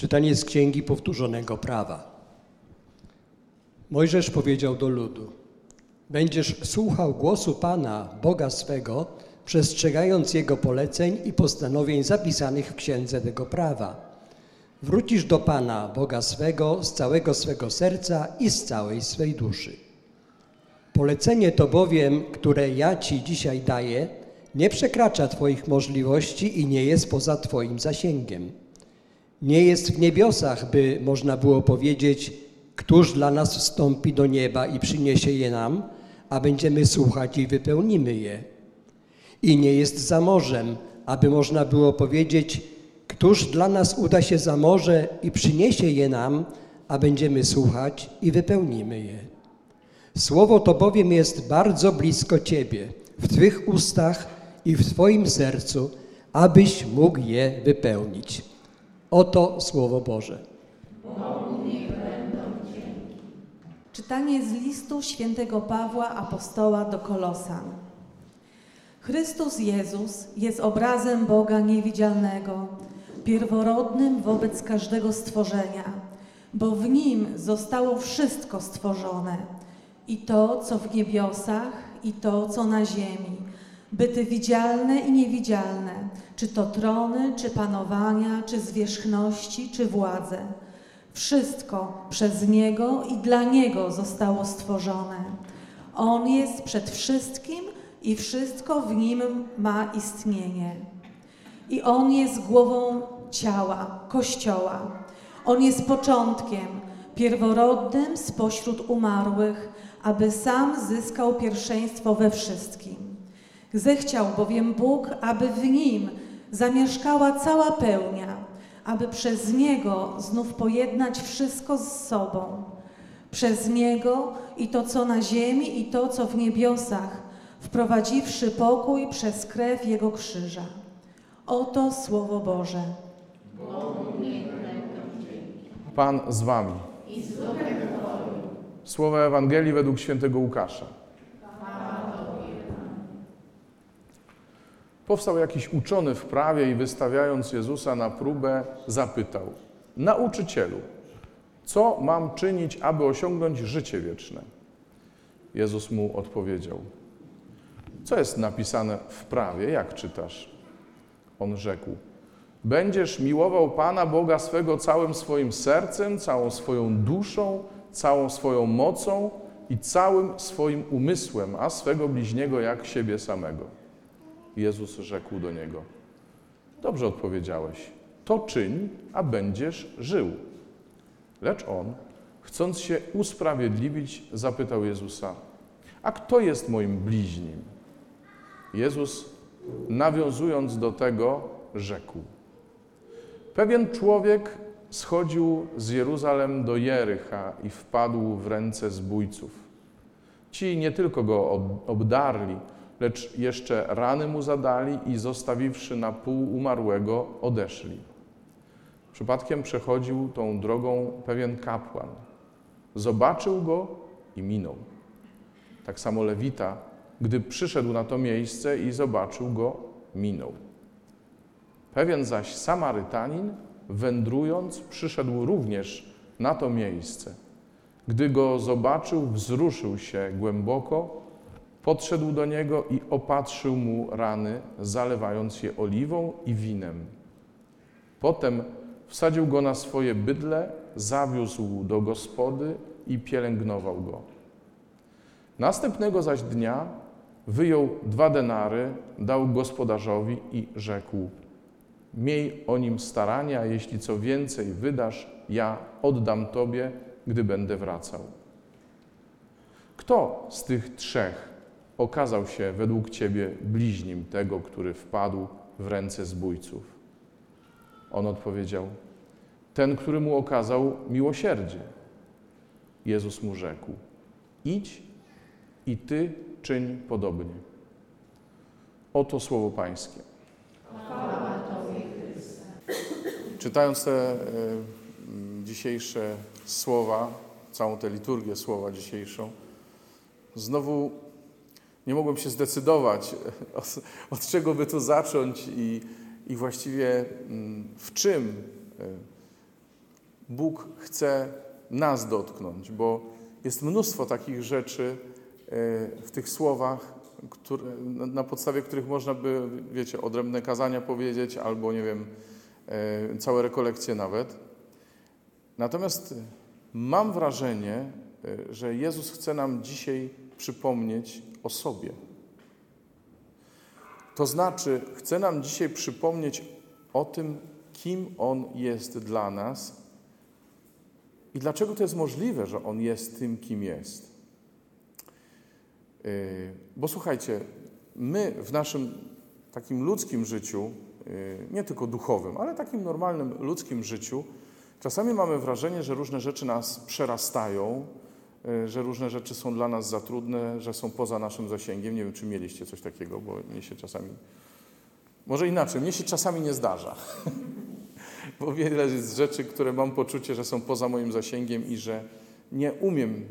Czytanie z Księgi Powtórzonego Prawa. Mojżesz powiedział do ludu: Będziesz słuchał głosu Pana, Boga swego, przestrzegając Jego poleceń i postanowień zapisanych w księdze tego prawa. Wrócisz do Pana, Boga swego, z całego swego serca i z całej swej duszy. Polecenie to bowiem, które ja Ci dzisiaj daję, nie przekracza Twoich możliwości i nie jest poza Twoim zasięgiem. Nie jest w niebiosach, by można było powiedzieć, któż dla nas wstąpi do nieba i przyniesie je nam, a będziemy słuchać i wypełnimy je. I nie jest za morzem, aby można było powiedzieć, któż dla nas uda się za morze i przyniesie je nam, a będziemy słuchać i wypełnimy je. Słowo to bowiem jest bardzo blisko Ciebie, w Twych ustach i w Twoim sercu, abyś mógł je wypełnić. Oto Słowo Boże. Czytanie z listu świętego Pawła apostoła do Kolosan. Chrystus Jezus jest obrazem Boga niewidzialnego, pierworodnym wobec każdego stworzenia, bo w Nim zostało wszystko stworzone, i to, co w niebiosach, i to, co na ziemi, byty widzialne i niewidzialne, czy to trony, czy panowania, czy zwierzchności, czy władze. Wszystko przez Niego i dla Niego zostało stworzone. On jest przed wszystkim i wszystko w Nim ma istnienie. I On jest głową ciała, Kościoła. On jest początkiem, pierworodnym spośród umarłych, aby sam zyskał pierwszeństwo we wszystkim. Zechciał bowiem Bóg, aby w Nim zamieszkała cała pełnia, aby przez Niego znów pojednać wszystko z sobą. Przez Niego i to, co na ziemi, i to, co w niebiosach, wprowadziwszy pokój przez krew Jego krzyża. Oto Słowo Boże. Pan z wami. Słowa Ewangelii według świętego Łukasza. Powstał jakiś uczony w prawie i wystawiając Jezusa na próbę, zapytał: Nauczycielu, co mam czynić, aby osiągnąć życie wieczne? Jezus mu odpowiedział: Co jest napisane w prawie, jak czytasz? On rzekł: Będziesz miłował Pana Boga swego całym swoim sercem, całą swoją duszą, całą swoją mocą i całym swoim umysłem, a swego bliźniego jak siebie samego. Jezus rzekł do niego: Dobrze odpowiedziałeś, to czyń, a będziesz żył. Lecz on, chcąc się usprawiedliwić, zapytał Jezusa: A kto jest moim bliźnim? Jezus, nawiązując do tego, rzekł: Pewien człowiek schodził z Jeruzalem do Jericha i wpadł w ręce zbójców. Ci nie tylko go obdarli, lecz jeszcze rany mu zadali i zostawiwszy na pół umarłego, odeszli. Przypadkiem przechodził tą drogą pewien kapłan. Zobaczył go i minął. Tak samo Lewita, gdy przyszedł na to miejsce i zobaczył go, minął. Pewien zaś Samarytanin, wędrując, przyszedł również na to miejsce. Gdy go zobaczył, wzruszył się głęboko Podszedł do niego i opatrzył mu rany, zalewając je oliwą i winem. Potem wsadził go na swoje bydle, zawiózł do gospody i pielęgnował go. Następnego zaś dnia wyjął dwa denary, dał gospodarzowi i rzekł: Miej o nim starania, jeśli co więcej wydasz, ja oddam tobie, gdy będę wracał. Kto z tych trzech okazał się według Ciebie bliźnim tego, który wpadł w ręce zbójców? On odpowiedział: Ten, który mu okazał miłosierdzie. Jezus mu rzekł: Idź i ty czyń podobnie. Oto słowo Pańskie. Czytając te y, dzisiejsze słowa, całą tę liturgię słowa dzisiejszą, znowu nie mogłem się zdecydować, od czego by tu zacząć i, i właściwie mm, w czym Bóg chce nas dotknąć, bo jest mnóstwo takich rzeczy e, w tych słowach, które, na podstawie których można by, wiecie, odrębne kazania powiedzieć, albo nie wiem, e, całe rekolekcje nawet. Natomiast mam wrażenie, e, że Jezus chce nam dzisiaj przypomnieć o sobie. To znaczy, chce nam dzisiaj przypomnieć o tym, kim On jest dla nas i dlaczego to jest możliwe, że On jest tym, kim jest. Yy, bo słuchajcie, my w naszym takim ludzkim życiu, yy, nie tylko duchowym, ale takim normalnym ludzkim życiu, czasami mamy wrażenie, że różne rzeczy nas przerastają, że różne rzeczy są dla nas za trudne, że są poza naszym zasięgiem. Nie wiem, czy mieliście coś takiego, bo mnie się czasami. Może inaczej, mnie się czasami nie zdarza. bo wiele jest rzeczy, które mam poczucie, że są poza moim zasięgiem i że nie umiem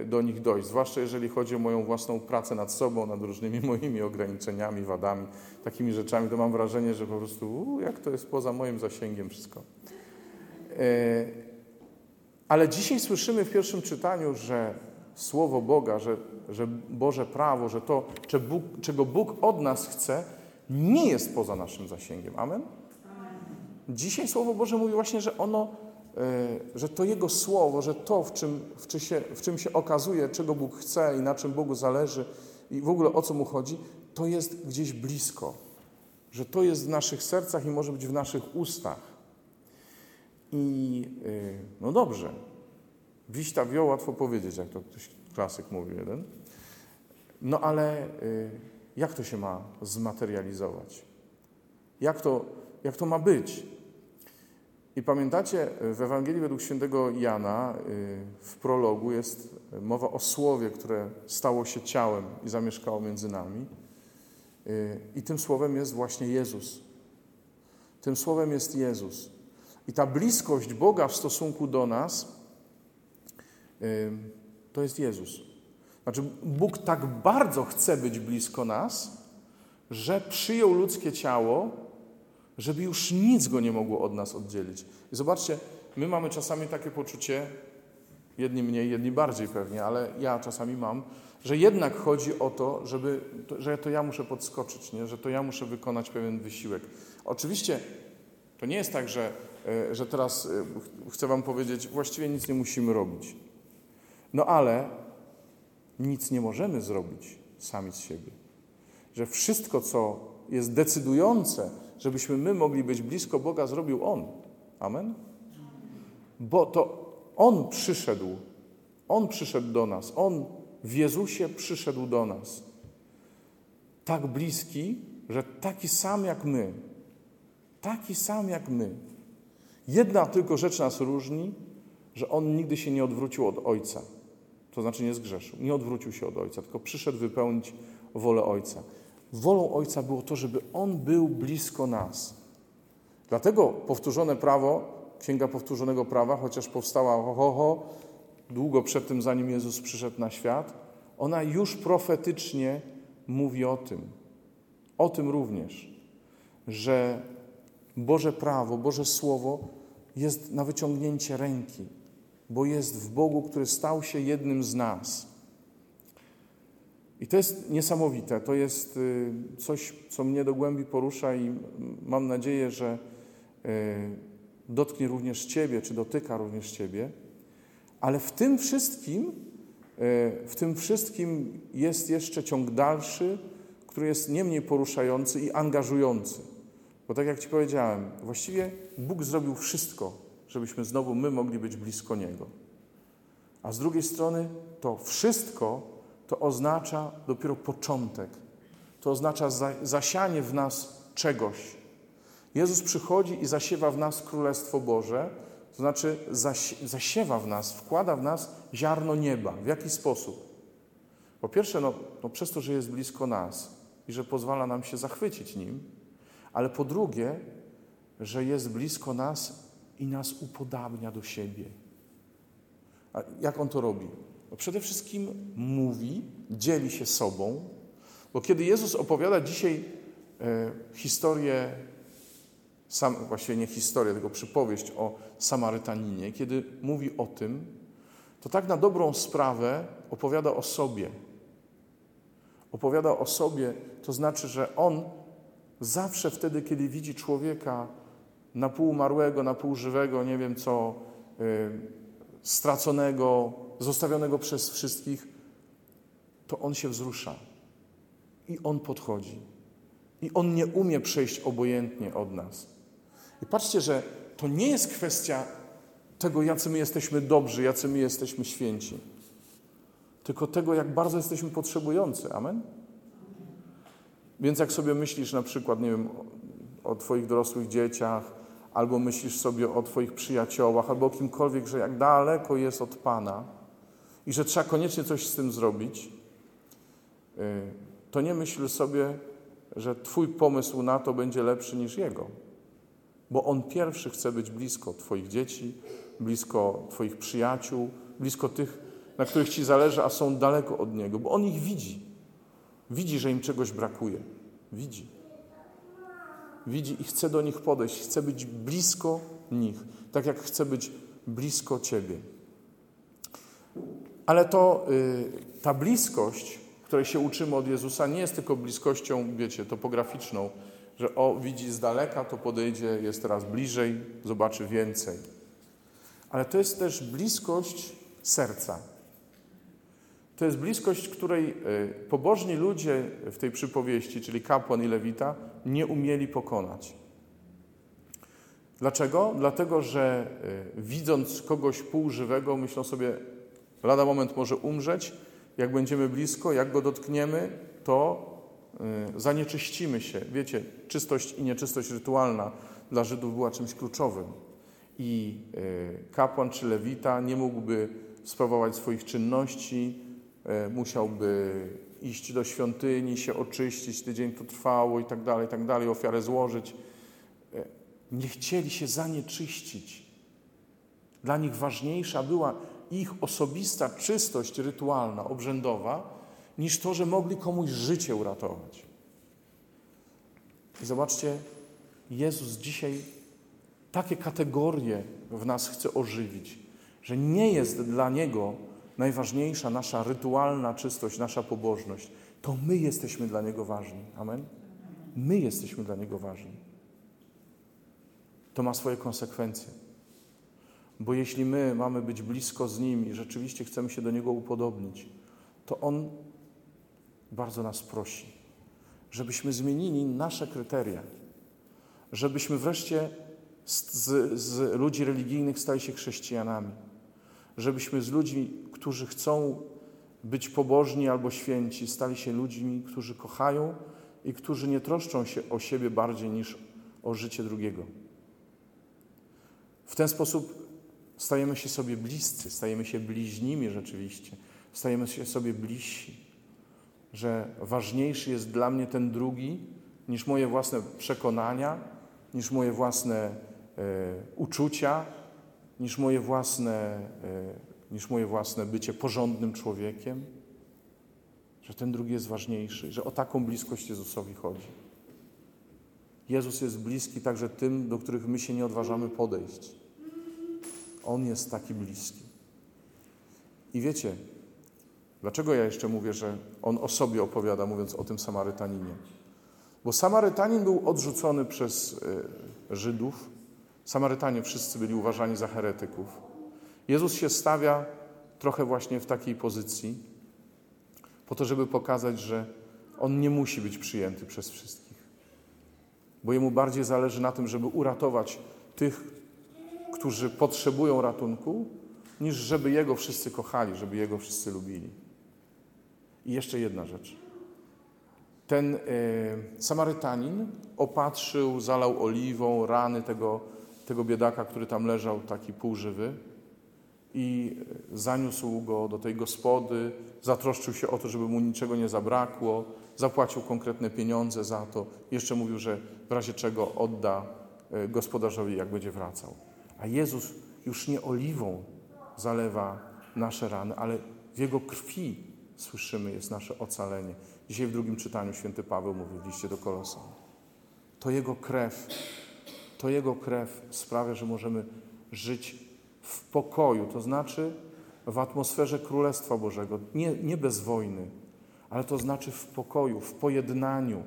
e, do nich dojść, zwłaszcza jeżeli chodzi o moją własną pracę nad sobą, nad różnymi moimi ograniczeniami, wadami, takimi rzeczami, to mam wrażenie, że po prostu jak to jest poza moim zasięgiem wszystko. Ale dzisiaj słyszymy w pierwszym czytaniu, że Słowo Boga, że, że Boże prawo, że to, czego Bóg od nas chce, nie jest poza naszym zasięgiem. Amen? Dzisiaj Słowo Boże mówi właśnie, że ono, e, że to Jego Słowo, że to, w czym, w, czym się, w czym się okazuje, czego Bóg chce i na czym Bogu zależy i w ogóle o co Mu chodzi, to jest gdzieś blisko. Że to jest w naszych sercach i może być w naszych ustach. I e, no dobrze, wiśta wio, łatwo powiedzieć, jak to ktoś klasyk mówił jeden. No ale e, jak to się ma zmaterializować? Jak to, jak to ma być? I pamiętacie, w Ewangelii według świętego Jana y, w prologu jest mowa o słowie, które stało się ciałem i zamieszkało między nami. Y, I tym słowem jest właśnie Jezus. Tym słowem jest Jezus. I ta bliskość Boga w stosunku do nas to jest Jezus. Znaczy, Bóg tak bardzo chce być blisko nas, że przyjął ludzkie ciało żeby już nic go nie mogło od nas oddzielić. I zobaczcie, my mamy czasami takie poczucie, jedni mniej, jedni bardziej pewnie, ale ja czasami mam, że jednak chodzi o to, żeby, że to ja muszę podskoczyć, nie? że to ja muszę wykonać pewien wysiłek. Oczywiście to nie jest tak, że, że teraz e, chcę Wam powiedzieć, właściwie nic nie musimy robić. No ale nic nie możemy zrobić sami z siebie. Że wszystko, co jest decydujące żebyśmy my mogli być blisko Boga, zrobił On. Amen? Bo to On przyszedł, On przyszedł do nas, On w Jezusie przyszedł do nas. Tak bliski, że taki sam jak my. Taki sam jak my. Jedna tylko rzecz nas różni, że On nigdy się nie odwrócił od Ojca. To znaczy nie zgrzeszył. Nie odwrócił się od Ojca, tylko przyszedł wypełnić wolę Ojca. Wolą Ojca było to, żeby On był blisko nas. Dlatego powtórzone prawo, Księga Powtórzonego Prawa, chociaż powstała ho, ho, ho, długo przed tym, zanim Jezus przyszedł na świat, ona już profetycznie mówi o tym. O tym również, że Boże prawo, Boże Słowo jest na wyciągnięcie ręki, bo jest w Bogu, który stał się jednym z nas. I to jest niesamowite, to jest y, coś, co mnie do głębi porusza i mam nadzieję, że y, dotknie również Ciebie, czy dotyka również Ciebie. Ale w tym wszystkim, y, w tym wszystkim jest jeszcze ciąg dalszy, który jest nie mniej poruszający i angażujący. Bo tak jak Ci powiedziałem, właściwie Bóg zrobił wszystko, żebyśmy znowu my mogli być blisko Niego. A z drugiej strony to wszystko to oznacza dopiero początek. To oznacza zasianie w nas czegoś. Jezus przychodzi i zasiewa w nas Królestwo Boże, to znaczy zasiewa w nas, wkłada w nas ziarno nieba. W jaki sposób? Po pierwsze, no, no przez to, że jest blisko nas i że pozwala nam się zachwycić Nim, ale po drugie, że jest blisko nas i nas upodabnia do siebie. A jak On to robi? No przede wszystkim mówi, dzieli się sobą, bo kiedy Jezus opowiada dzisiaj e, historię sam, właściwie nie historię, tylko przypowieść o Samarytaninie, kiedy mówi o tym, to tak na dobrą sprawę opowiada o sobie. Opowiada o sobie, to znaczy, że on zawsze wtedy, kiedy widzi człowieka na pół umarłego, na pół żywego, nie wiem co, yy, straconego, zostawionego przez wszystkich, to on się wzrusza i on podchodzi. I on nie umie przejść obojętnie od nas. I patrzcie, że to nie jest kwestia tego, jacy my jesteśmy dobrzy, jacy my jesteśmy święci, tylko tego, jak bardzo jesteśmy potrzebujący. Amen? Więc jak sobie myślisz na przykład, nie wiem, o Twoich dorosłych dzieciach, albo myślisz sobie o Twoich przyjaciołach, albo o kimkolwiek, że jak daleko jest od Pana i że trzeba koniecznie coś z tym zrobić, y, to nie myśl sobie, że Twój pomysł na to będzie lepszy niż Jego. Bo On pierwszy chce być blisko Twoich dzieci, blisko Twoich przyjaciół, blisko tych, na których Ci zależy, a są daleko od Niego, bo On ich widzi. Widzi, że im czegoś brakuje. Widzi. Widzi i chce do nich podejść, chce być blisko nich, tak jak chce być blisko Ciebie. Ale to y, ta bliskość, której się uczymy od Jezusa, nie jest tylko bliskością, wiecie, topograficzną, że o, widzi z daleka, to podejdzie, jest teraz bliżej, zobaczy więcej. Ale to jest też bliskość serca. To jest bliskość, której y, pobożni ludzie w tej przypowieści, czyli kapłan i lewita, nie umieli pokonać. Dlaczego? Dlatego, że y, widząc kogoś półżywego, myślą sobie, lada moment może umrzeć, jak będziemy blisko, jak go dotkniemy, to y, zanieczyścimy się. Wiecie, czystość i nieczystość rytualna dla Żydów była czymś kluczowym. I kapłan czy lewita nie mógłby sprawować swoich czynności, E, musiałby iść do świątyni, się oczyścić, tydzień to trwało i tak dalej, i tak dalej, ofiarę złożyć. E, nie chcieli się zanieczyścić. Dla nich ważniejsza była ich osobista czystość rytualna, obrzędowa, niż to, że mogli komuś życie uratować. I zobaczcie, Jezus dzisiaj takie kategorie w nas chce ożywić, że nie jest dla Niego najważniejsza nasza rytualna czystość, nasza pobożność, to my jesteśmy dla Niego ważni. Amen? My jesteśmy dla Niego ważni. To ma swoje konsekwencje. Bo jeśli my mamy być blisko z Nim i rzeczywiście chcemy się do Niego upodobnić, to On bardzo nas prosi, żebyśmy zmienili nasze kryteria, żebyśmy wreszcie z, z, z ludzi religijnych stali się chrześcijanami żebyśmy z ludźmi, którzy chcą być pobożni albo święci, stali się ludźmi, którzy kochają i którzy nie troszczą się o siebie bardziej niż o życie drugiego. W ten sposób stajemy się sobie bliscy, stajemy się bliźnimi rzeczywiście, stajemy się sobie bliżsi, że ważniejszy jest dla mnie ten drugi niż moje własne przekonania, niż moje własne e, uczucia, niż moje własne, e, niż moje własne bycie porządnym człowiekiem, że ten drugi jest ważniejszy, że o taką bliskość Jezusowi chodzi. Jezus jest bliski także tym, do których my się nie odważamy podejść. On jest taki bliski. I wiecie, dlaczego ja jeszcze mówię, że on o sobie opowiada, mówiąc o tym Samarytaninie? Bo Samarytanin był odrzucony przez e, Żydów, Samarytanie wszyscy byli uważani za heretyków. Jezus się stawia trochę właśnie w takiej pozycji, po to, żeby pokazać, że on nie musi być przyjęty przez wszystkich, bo jemu bardziej zależy na tym, żeby uratować tych, którzy potrzebują ratunku, niż żeby jego wszyscy kochali, żeby jego wszyscy lubili. I jeszcze jedna rzecz. Ten y, Samarytanin opatrzył, zalał oliwą rany tego tego biedaka, który tam leżał taki półżywy i zaniósł go do tej gospody, zatroszczył się o to, żeby mu niczego nie zabrakło, zapłacił konkretne pieniądze za to. Jeszcze mówił, że w razie czego odda e, gospodarzowi, jak będzie wracał. A Jezus już nie oliwą zalewa nasze rany, ale w Jego krwi słyszymy jest nasze ocalenie. Dzisiaj w drugim czytaniu święty Paweł mówi w liście do Kolosan. To Jego krew to Jego krew sprawia, że możemy żyć w pokoju, to znaczy w atmosferze Królestwa Bożego, nie, nie bez wojny, ale to znaczy w pokoju, w pojednaniu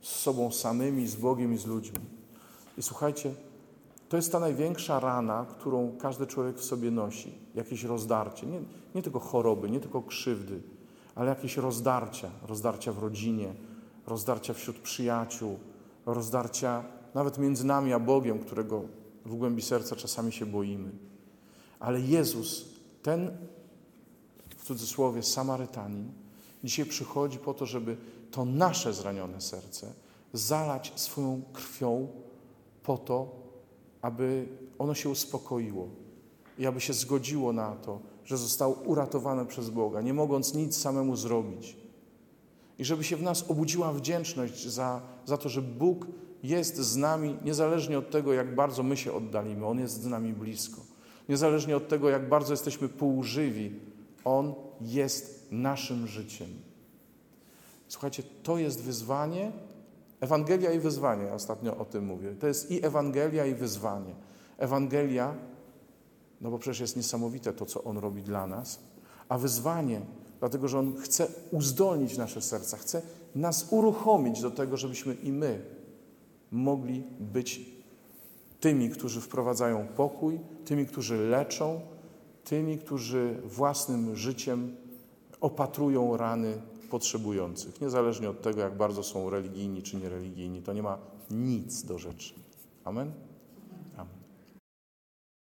z sobą samymi, z Bogiem i z ludźmi. I słuchajcie, to jest ta największa rana, którą każdy człowiek w sobie nosi. Jakieś rozdarcie. Nie, nie tylko choroby, nie tylko krzywdy, ale jakieś rozdarcia. Rozdarcia w rodzinie, rozdarcia wśród przyjaciół, rozdarcia nawet między nami a Bogiem, którego w głębi serca czasami się boimy. Ale Jezus, ten w cudzysłowie Samarytanin, dzisiaj przychodzi po to, żeby to nasze zranione serce zalać swoją krwią po to, aby ono się uspokoiło i aby się zgodziło na to, że zostało uratowane przez Boga, nie mogąc nic samemu zrobić. I żeby się w nas obudziła wdzięczność za, za to, że Bóg jest z nami, niezależnie od tego, jak bardzo my się oddalimy, On jest z nami blisko. Niezależnie od tego, jak bardzo jesteśmy półżywi, On jest naszym życiem. Słuchajcie, to jest wyzwanie, Ewangelia i wyzwanie, ja ostatnio o tym mówię. To jest i Ewangelia, i wyzwanie. Ewangelia, no bo przecież jest niesamowite to, co On robi dla nas, a wyzwanie, dlatego że On chce uzdolnić nasze serca, chce nas uruchomić do tego, żebyśmy i my mogli być tymi, którzy wprowadzają pokój, tymi, którzy leczą, tymi, którzy własnym życiem opatrują rany potrzebujących, niezależnie od tego, jak bardzo są religijni czy niereligijni. To nie ma nic do rzeczy. Amen.